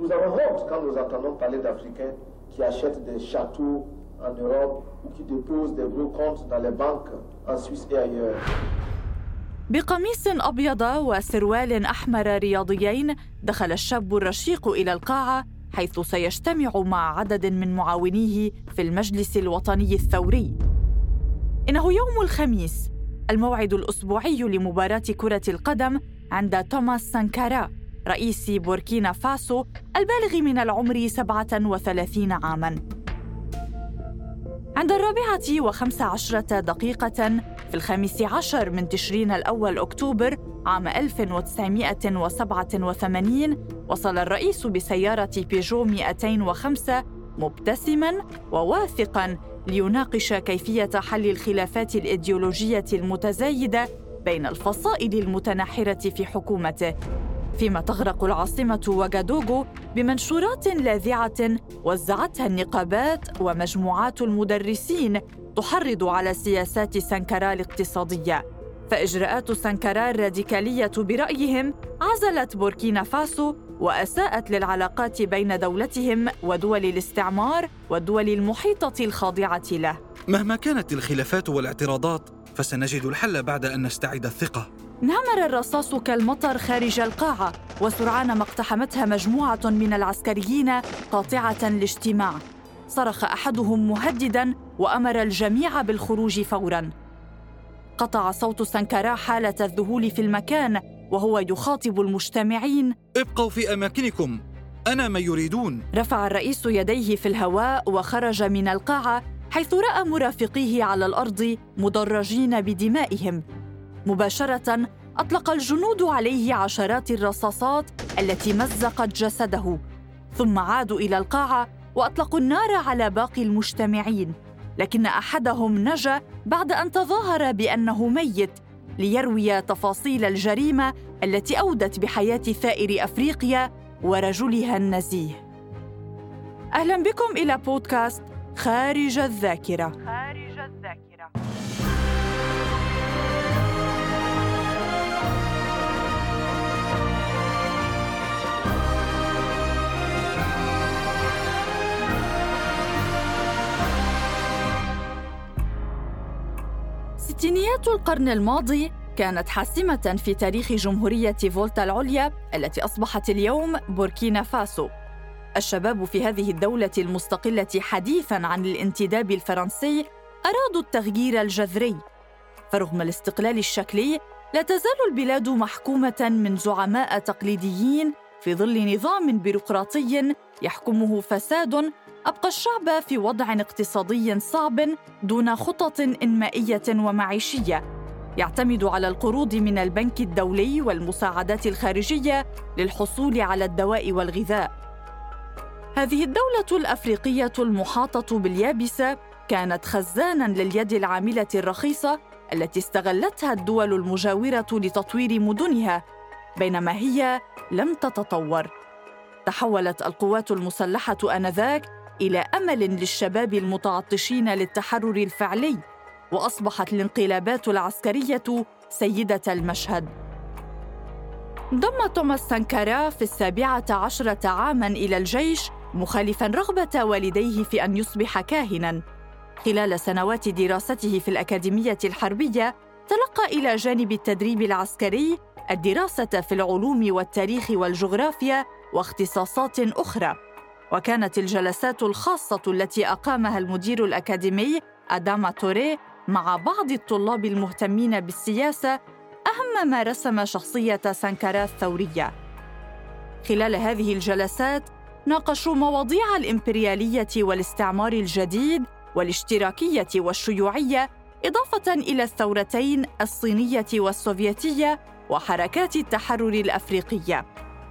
Nous avons honte quand nous entendons parler d'Africains qui achètent des châteaux en Europe ou qui déposent des gros comptes dans les banques en Suisse et ailleurs. بقميص أبيض وسروال أحمر رياضيين دخل الشاب الرشيق إلى القاعة حيث سيجتمع مع عدد من معاونيه في المجلس الوطني الثوري إنه يوم الخميس الموعد الأسبوعي لمباراة كرة القدم عند توماس سانكارا رئيس بوركينا فاسو البالغ من العمر 37 عاماً. عند الرابعة وخمس عشرة دقيقة في الخامس عشر من تشرين الأول أكتوبر عام 1987 وصل الرئيس بسيارة بيجو 205 مبتسما وواثقا ليناقش كيفية حل الخلافات الإيديولوجية المتزايدة بين الفصائل المتناحرة في حكومته. فيما تغرق العاصمة وغادوغو بمنشورات لاذعة وزعتها النقابات ومجموعات المدرسين تحرض على سياسات سانكارا الاقتصادية. فإجراءات سانكارا الراديكالية برأيهم عزلت بوركينا فاسو وأساءت للعلاقات بين دولتهم ودول الاستعمار والدول المحيطة الخاضعة له. مهما كانت الخلافات والاعتراضات فسنجد الحل بعد أن نستعيد الثقة. انهمر الرصاص كالمطر خارج القاعة وسرعان ما اقتحمتها مجموعة من العسكريين قاطعة الاجتماع. صرخ أحدهم مهددا وأمر الجميع بالخروج فورا. قطع صوت سانكارا حالة الذهول في المكان وهو يخاطب المجتمعين. ابقوا في أماكنكم. أنا ما يريدون. رفع الرئيس يديه في الهواء وخرج من القاعة حيث رأى مرافقيه على الأرض مدرجين بدمائهم. مباشرة أطلق الجنود عليه عشرات الرصاصات التي مزقت جسده ثم عادوا إلى القاعة وأطلقوا النار على باقي المجتمعين لكن أحدهم نجا بعد أن تظاهر بأنه ميت ليروي تفاصيل الجريمة التي أودت بحياة ثائر أفريقيا ورجلها النزيه. أهلا بكم إلى بودكاست خارج الذاكرة. خارج الذاكرة. ستينيات القرن الماضي كانت حاسمة في تاريخ جمهورية فولتا العليا التي أصبحت اليوم بوركينا فاسو. الشباب في هذه الدولة المستقلة حديثاً عن الانتداب الفرنسي أرادوا التغيير الجذري. فرغم الاستقلال الشكلي، لا تزال البلاد محكومة من زعماء تقليديين في ظل نظام بيروقراطي يحكمه فساد أبقى الشعب في وضع اقتصادي صعب دون خطط إنمائية ومعيشية يعتمد على القروض من البنك الدولي والمساعدات الخارجية للحصول على الدواء والغذاء. هذه الدولة الأفريقية المحاطة باليابسة كانت خزانا لليد العاملة الرخيصة التي استغلتها الدول المجاورة لتطوير مدنها بينما هي لم تتطور. تحولت القوات المسلحة آنذاك إلى أمل للشباب المتعطشين للتحرر الفعلي وأصبحت الانقلابات العسكرية سيدة المشهد ضم توماس سانكارا في السابعة عشرة عاما إلى الجيش مخالفا رغبة والديه في أن يصبح كاهنا خلال سنوات دراسته في الأكاديمية الحربية تلقى إلى جانب التدريب العسكري الدراسة في العلوم والتاريخ والجغرافيا واختصاصات أخرى وكانت الجلسات الخاصة التي أقامها المدير الأكاديمي أداما توري مع بعض الطلاب المهتمين بالسياسة أهم ما رسم شخصية سانكارا الثورية. خلال هذه الجلسات ناقشوا مواضيع الإمبريالية والاستعمار الجديد والاشتراكية والشيوعية إضافة إلى الثورتين الصينية والسوفيتية وحركات التحرر الأفريقية.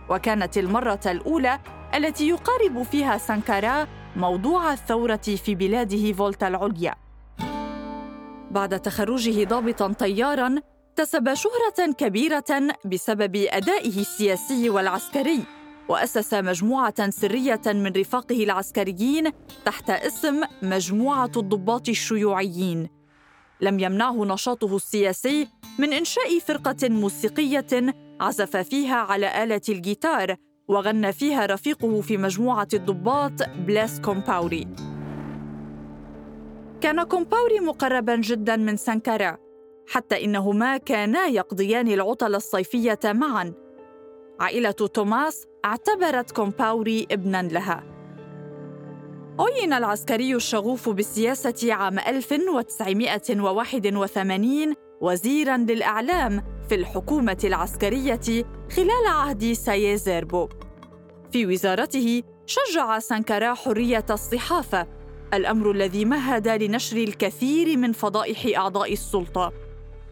وكانت المرة الأولى التي يقارب فيها سانكارا موضوع الثورة في بلاده فولتا العليا. بعد تخرجه ضابطا طيارا اكتسب شهرة كبيرة بسبب أدائه السياسي والعسكري، وأسس مجموعة سرية من رفاقه العسكريين تحت اسم مجموعة الضباط الشيوعيين. لم يمنعه نشاطه السياسي من إنشاء فرقة موسيقية عزف فيها على آلة الجيتار وغنى فيها رفيقه في مجموعة الضباط بلاس كومباوري كان كومباوري مقربا جدا من سانكارا حتى إنهما كانا يقضيان العطل الصيفية معا. عائلة توماس اعتبرت كومباوري ابنا لها. عين العسكري الشغوف بالسياسة عام 1981 وزيرا للإعلام في الحكومة العسكرية خلال عهد سايزيربو في وزارته شجع سانكارا حرية الصحافة الأمر الذي مهد لنشر الكثير من فضائح أعضاء السلطة.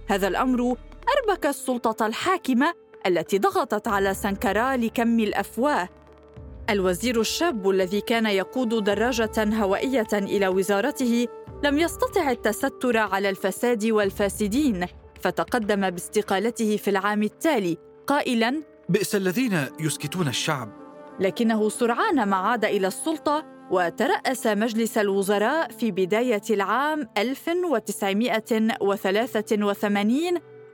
هذا الأمر أربك السلطة الحاكمة التي ضغطت على سانكارا لكم الأفواه. الوزير الشاب الذي كان يقود دراجة هوائية إلى وزارته لم يستطع التستر على الفساد والفاسدين فتقدم باستقالته في العام التالي قائلا بئس الذين يسكتون الشعب. لكنه سرعان ما عاد إلى السلطة وترأس مجلس الوزراء في بداية العام 1983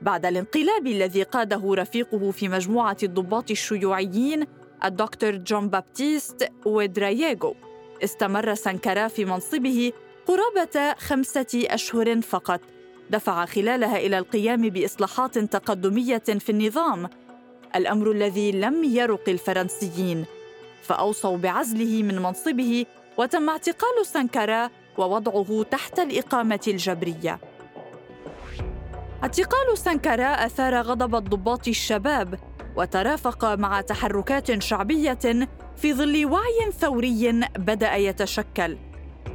بعد الانقلاب الذي قاده رفيقه في مجموعة الضباط الشيوعيين الدكتور جون بابتيست ودراييغو استمر سانكارا في منصبه قرابة خمسة أشهر فقط. دفع خلالها إلى القيام بإصلاحات تقدمية في النظام. الأمر الذي لم يرق الفرنسيين. فأوصوا بعزله من منصبه وتم اعتقال سانكارا ووضعه تحت الإقامة الجبرية. اعتقال سانكارا أثار غضب الضباط الشباب وترافق مع تحركات شعبية في ظل وعي ثوري بدأ يتشكل.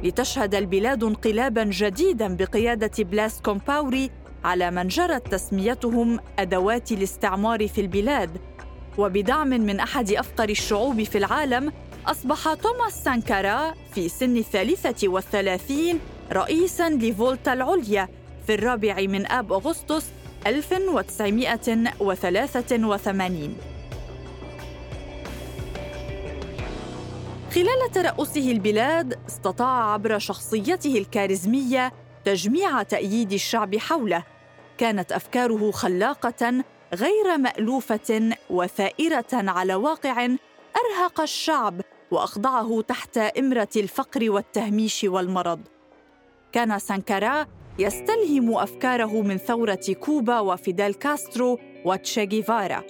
لتشهد البلاد انقلابا جديدا بقيادة بلاس كومباوري على من جرت تسميتهم أدوات الاستعمار في البلاد. وبدعم من أحد أفقر الشعوب في العالم أصبح توماس سانكارا في سن الثالثة والثلاثين رئيسا لفولتا العليا في الرابع من آب أغسطس 1983 خلال ترأسه البلاد استطاع عبر شخصيته الكاريزمية تجميع تأييد الشعب حوله. كانت أفكاره خلاقة غير مألوفة وثائرة على واقع أرهق الشعب وأخضعه تحت إمرة الفقر والتهميش والمرض. كان سانكارا يستلهم أفكاره من ثورة كوبا وفيدال كاسترو وتشي جيفارا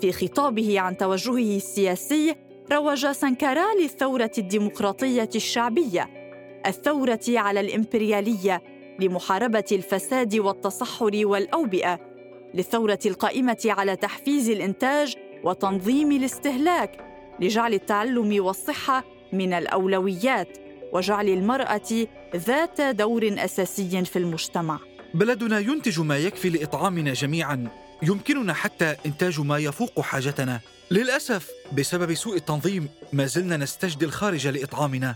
في خطابه عن توجهه السياسي روج سانكارا للثورة الديمقراطية الشعبية الثورة على الإمبريالية لمحاربة الفساد والتصحر والأوبئة للثورة القائمة على تحفيز الإنتاج وتنظيم الاستهلاك لجعل التعلم والصحة من الأولويات وجعل المرأة ذات دور أساسي في المجتمع. بلدنا ينتج ما يكفي لإطعامنا جميعا يمكننا حتى إنتاج ما يفوق حاجتنا. للأسف بسبب سوء التنظيم ما زلنا نستجدي الخارج لإطعامنا.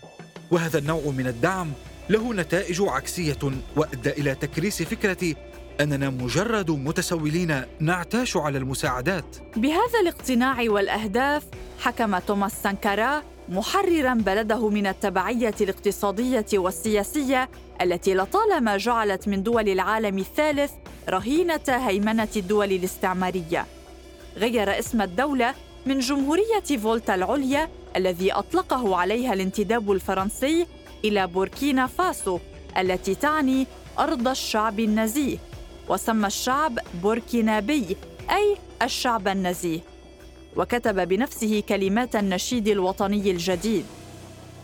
وهذا النوع من الدعم له نتائج عكسية وأدى إلى تكريس فكرة أننا مجرد متسولين نعتاش على المساعدات. بهذا الاقتناع والأهداف حكم توماس سانكارا محررا بلده من التبعية الاقتصادية والسياسية التي لطالما جعلت من دول العالم الثالث رهينة هيمنة الدول الاستعمارية. غير اسم الدولة من جمهورية فولتا العليا الذي أطلقه عليها الانتداب الفرنسي إلى بوركينا فاسو التي تعني أرض الشعب النزيه وسمى الشعب بوركينابي أي الشعب النزيه. وكتب بنفسه كلمات النشيد الوطني الجديد.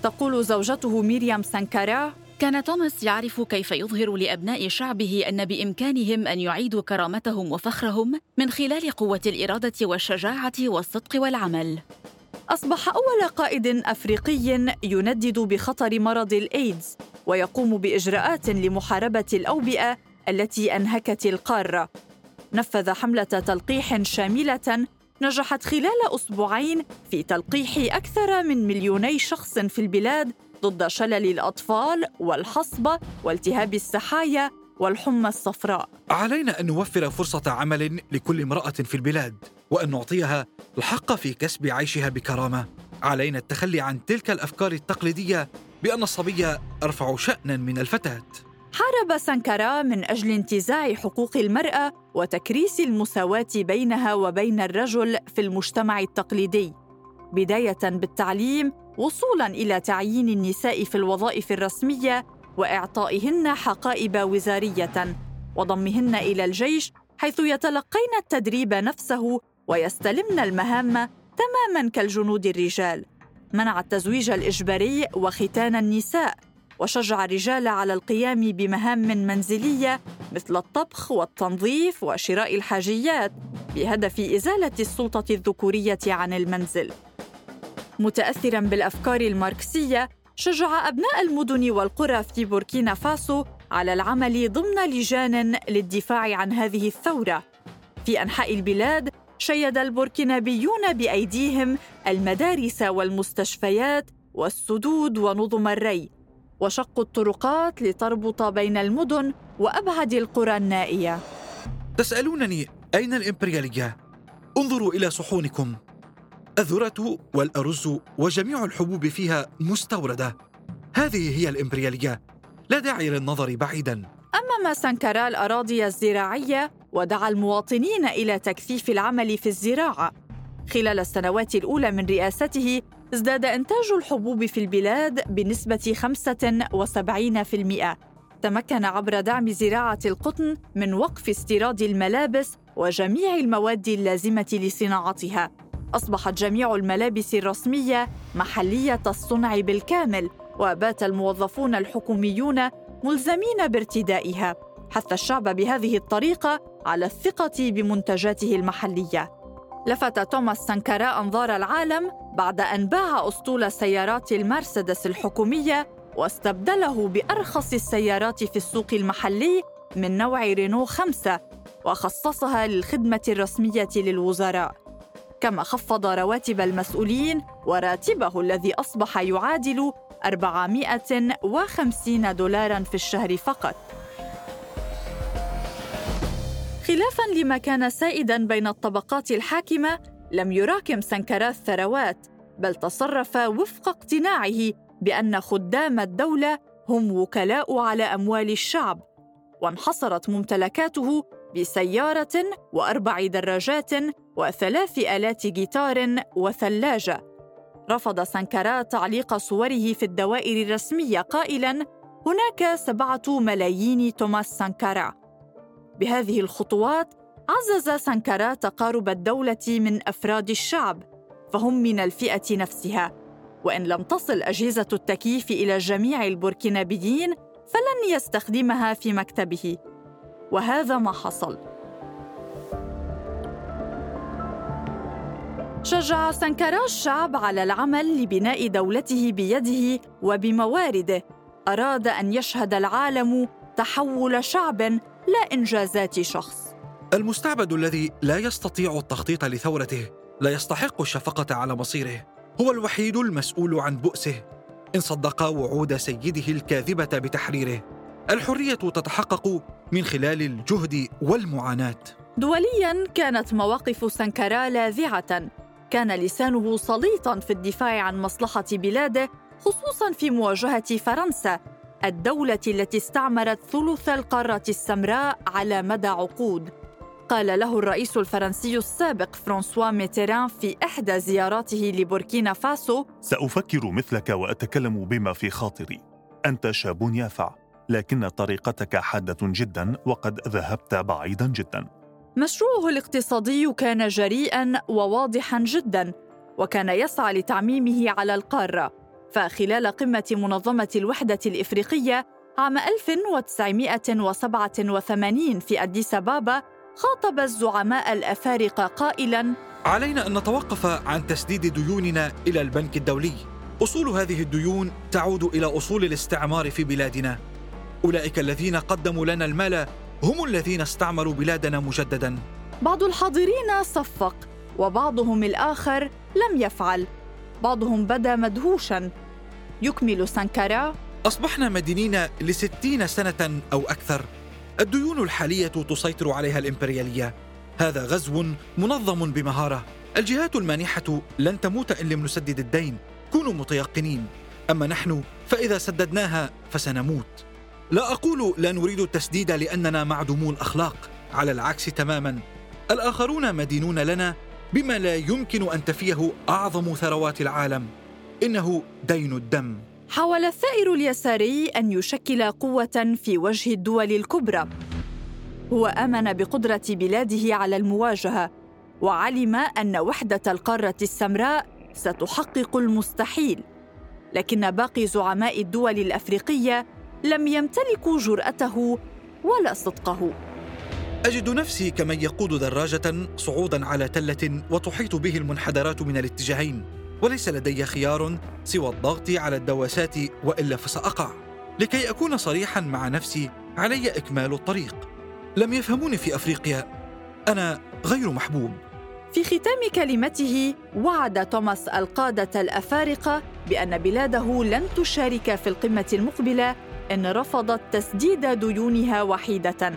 تقول زوجته ميريام سانكارا كان توماس يعرف كيف يظهر لأبناء شعبه أن بإمكانهم أن يعيدوا كرامتهم وفخرهم من خلال قوة الإرادة والشجاعة والصدق والعمل. أصبح أول قائد أفريقي يندد بخطر مرض الإيدز ويقوم بإجراءات لمحاربة الأوبئة التي أنهكت القارة. نفذ حملة تلقيح شاملة نجحت خلال أسبوعين في تلقيح أكثر من مليوني شخص في البلاد ضد شلل الأطفال والحصبة والتهاب السحايا والحمى الصفراء. علينا أن نوفر فرصة عمل لكل امرأة في البلاد وأن نعطيها الحق في كسب عيشها بكرامة. علينا التخلي عن تلك الأفكار التقليدية بأن الصبي أرفع شأنا من الفتاة. حارب سانكارا من أجل انتزاع حقوق المرأة وتكريس المساواة بينها وبين الرجل في المجتمع التقليدي بداية بالتعليم وصولا إلى تعيين النساء في الوظائف الرسمية وإعطائهن حقائب وزارية وضمهن إلى الجيش حيث يتلقين التدريب نفسه ويستلمن المهام تماما كالجنود الرجال. منع التزويج الإجباري وختان النساء وشجع الرجال على القيام بمهام منزلية مثل الطبخ والتنظيف وشراء الحاجيات بهدف إزالة السلطة الذكورية عن المنزل. متاثرا بالأفكار الماركسية شجع أبناء المدن والقرى في بوركينا فاسو على العمل ضمن لجان للدفاع عن هذه الثورة. في أنحاء البلاد شيد البوركينابيون بأيديهم المدارس والمستشفيات والسدود ونظم الري وشقوا الطرقات لتربط بين المدن وأبعد القرى النائية. تسألونني أين الإمبريالية؟ انظروا إلى صحونكم. الذره والأرز وجميع الحبوب فيها مستوردة. هذه هي الإمبريالية. لا داعي للنظر بعيدا. أمم سانكارا الأراضي الزراعية ودعا المواطنين إلى تكثيف العمل في الزراعة. خلال السنوات الأولى من رئاسته ازداد إنتاج الحبوب في البلاد بنسبة 75% تمكن عبر دعم زراعة القطن من وقف استيراد الملابس وجميع المواد اللازمة لصناعتها. أصبحت جميع الملابس الرسمية محلية الصنع بالكامل وبات الموظفون الحكوميون ملزمين بارتدائها. حث الشعب بهذه الطريقة على الثقة بمنتجاته المحلية. لفت توماس سانكارا أنظار العالم بعد أن باع أسطول سيارات المرسيدس الحكومية واستبدله بأرخص السيارات في السوق المحلي من نوع رينو خمسة وخصصها للخدمة الرسمية للوزراء. كما خفض رواتب المسؤولين وراتبه الذي أصبح يعادل 450 دولارا في الشهر فقط. خلافا لما كان سائدا بين الطبقات الحاكمة لم يراكم سنكرا الثروات بل تصرف وفق اقتناعه بأن خدام الدولة هم وكلاء على أموال الشعب. وانحصرت ممتلكاته بسيارة وأربع دراجات وثلاث آلات جيتار وثلاجة. رفض سانكارا تعليق صوره في الدوائر الرسمية قائلا هناك سبعة ملايين توماس سانكارا. بهذه الخطوات عزز سانكارا تقارب الدولة من أفراد الشعب فهم من الفئة نفسها. وإن لم تصل أجهزة التكييف إلى جميع البوركينابيين فلن يستخدمها في مكتبه. وهذا ما حصل. شجع سانكارا الشعب على العمل لبناء دولته بيده وبموارده. أراد أن يشهد العالم تحول شعب لا إنجازات شخص. المستعبد الذي لا يستطيع التخطيط لثورته لا يستحق الشفقة على مصيره هو الوحيد المسؤول عن بؤسه. إن صدق وعود سيده الكاذبة بتحريره. الحرية تتحقق من خلال الجهد والمعاناة. دوليا كانت مواقف سانكارا لاذعة. كان لسانه سليطا في الدفاع عن مصلحة بلاده خصوصا في مواجهة فرنسا الدولة التي استعمرت ثلث القارة السمراء على مدى عقود. قال له الرئيس الفرنسي السابق فرانسوا ميتيران في إحدى زياراته لبوركينا فاسو سأفكر مثلك وأتكلم بما في خاطري. أنت شاب يافع لكن طريقتك حادة جدا وقد ذهبت بعيدا جدا. مشروعه الاقتصادي كان جريئا وواضحا جدا وكان يسعى لتعميمه على القارة. فخلال قمة منظمة الوحدة الإفريقية عام 1987 في أديس بابا خاطب الزعماء الأفارقة قائلا علينا أن نتوقف عن تسديد ديوننا إلى البنك الدولي. أصول هذه الديون تعود إلى أصول الاستعمار في بلادنا. أولئك الذين قدموا لنا المال هم الذين استعمروا بلادنا مجددا. بعض الحاضرين صفق وبعضهم الآخر لم يفعل. بعضهم بدا مدهوشا. يكمل سانكارا. أصبحنا مدينين لستين سنة أو أكثر. الديون الحالية تسيطر عليها الإمبريالية. هذا غزو منظم بمهارة. الجهات المانحة لن تموت إن لم نسدد الدين. كونوا متيقنين. أما نحن فإذا سددناها فسنموت. لا أقول لا نريد التسديد لأننا معدومو الأخلاق على العكس تماما. الآخرون مدينون لنا بما لا يمكن أن تفيه أعظم ثروات العالم. إنه دين الدم. حاول الثائر اليساري أن يشكل قوة في وجه الدول الكبرى. هو آمن بقدرة بلاده على المواجهة وعلم أن وحدة القارة السمراء ستحقق المستحيل. لكن باقي زعماء الدول الأفريقية لم يمتلكوا جرأته ولا صدقه. أجد نفسي كمن يقود دراجة صعودا على تلة وتحيط به المنحدرات من الاتجاهين وليس لدي خيار سوى الضغط على الدواسات وإلا فسأقع. لكي أكون صريحا مع نفسي علي إكمال الطريق. لم يفهموني في أفريقيا. أنا غير محبوب. في ختام كلمته وعد توماس القادة الأفارقة بأن بلاده لن تشارك في القمة المقبلة إن رفضت تسديد ديونها وحيدة.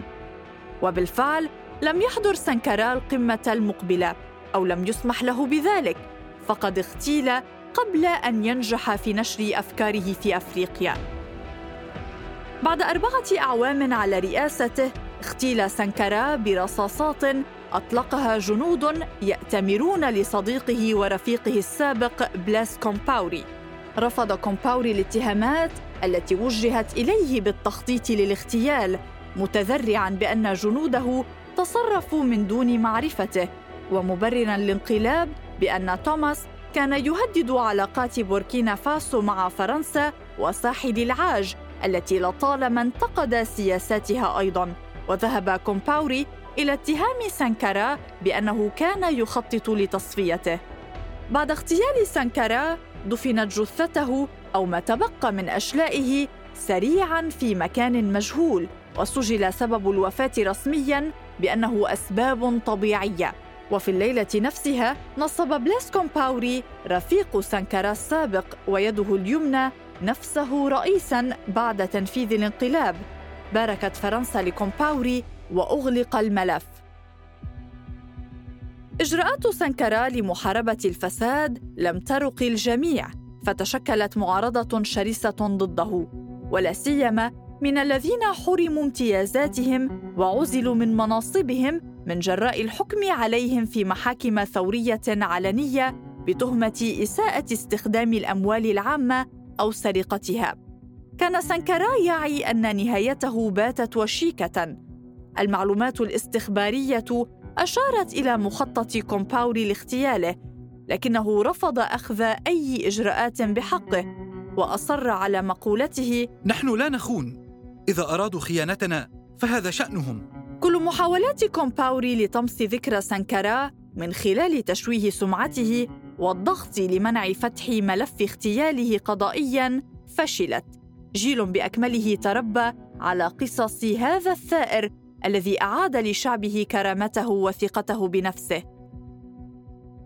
وبالفعل لم يحضر سانكارا القمه المقبلة أو لم يسمح له بذلك فقد اغتيل قبل أن ينجح في نشر أفكاره في أفريقيا. بعد أربعة أعوام على رئاسته اغتيل سانكارا برصاصات أطلقها جنود يأتمرون لصديقه ورفيقه السابق بلاس كومباوري. رفض كومباوري الاتهامات التي وجهت إليه بالتخطيط للاغتيال متذرعا بأن جنوده تصرفوا من دون معرفته ومبررا الانقلاب بأن توماس كان يهدد علاقات بوركينا فاسو مع فرنسا وساحل العاج التي لطالما انتقد سياساتها أيضا وذهب كومباوري إلى اتهام سانكارا بأنه كان يخطط لتصفيته. بعد اغتيال سانكارا دفنت جثته أو ما تبقى من أشلائه سريعا في مكان مجهول وسجل سبب الوفاة رسميا بأنه أسباب طبيعية. وفي الليلة نفسها نصب بلاس كومباوري رفيق سانكارا السابق ويده اليمنى نفسه رئيسا بعد تنفيذ الانقلاب. باركت فرنسا لكومباوري وأغلق الملف. إجراءات سانكارا لمحاربة الفساد لم ترق الجميع. فتشكلت معارضة شرسة ضده ولا سيما من الذين حرموا امتيازاتهم وعزلوا من مناصبهم من جراء الحكم عليهم في محاكم ثورية علنية بتهمة إساءة استخدام الأموال العامة أو سرقتها. كان سانكارا يعي أن نهايته باتت وشيكة. المعلومات الاستخبارية أشارت إلى مخطط كومباوري لاغتياله لكنه رفض أخذ أي إجراءات بحقه وأصر على مقولته نحن لا نخون. إذا أرادوا خيانتنا فهذا شأنهم. كل محاولات كومباوري لطمس ذكرى سانكارا من خلال تشويه سمعته والضغط لمنع فتح ملف اغتياله قضائيا فشلت. جيل بأكمله تربى على قصص هذا الثائر الذي أعاد لشعبه كرامته وثقته بنفسه.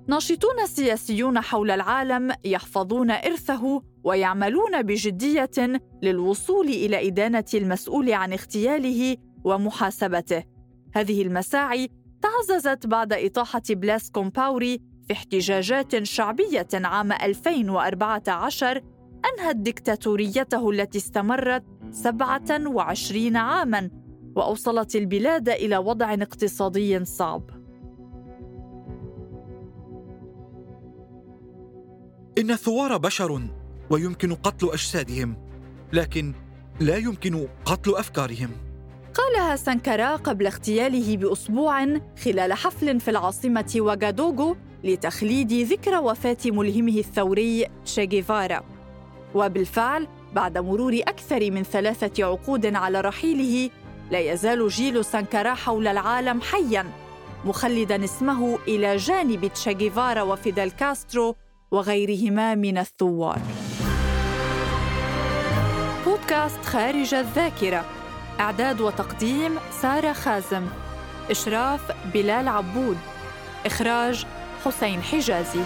ناشطون سياسيون حول العالم يحفظون إرثه ويعملون بجدية للوصول إلى إدانة المسؤول عن اغتياله ومحاسبته هذه المساعي تعززت بعد إطاحة بلاس كومباوري في احتجاجات شعبية عام 2014 أنهت ديكتاتوريته التي استمرت 27 عاماً وأوصلت البلاد إلى وضع اقتصادي صعب. إن الثوار بشر ويمكن قتل أجسادهم، لكن لا يمكن قتل أفكارهم. قالها سانكارا قبل اغتياله بأسبوع خلال حفل في العاصمة واغادوغو لتخليد ذكرى وفاة ملهمه الثوري تشيغيفارا وبالفعل بعد مرور أكثر من ثلاثة عقود على رحيله لا يزال جيل سانكارا حول العالم حياً مخلدا اسمه إلى جانب تشيغيفارا وفيدال كاسترو وغيرهما من الثوار. بودكاست خارج الذاكرة. إعداد وتقديم سارة خازم. إشراف بلال عبود. إخراج حسين حجازي.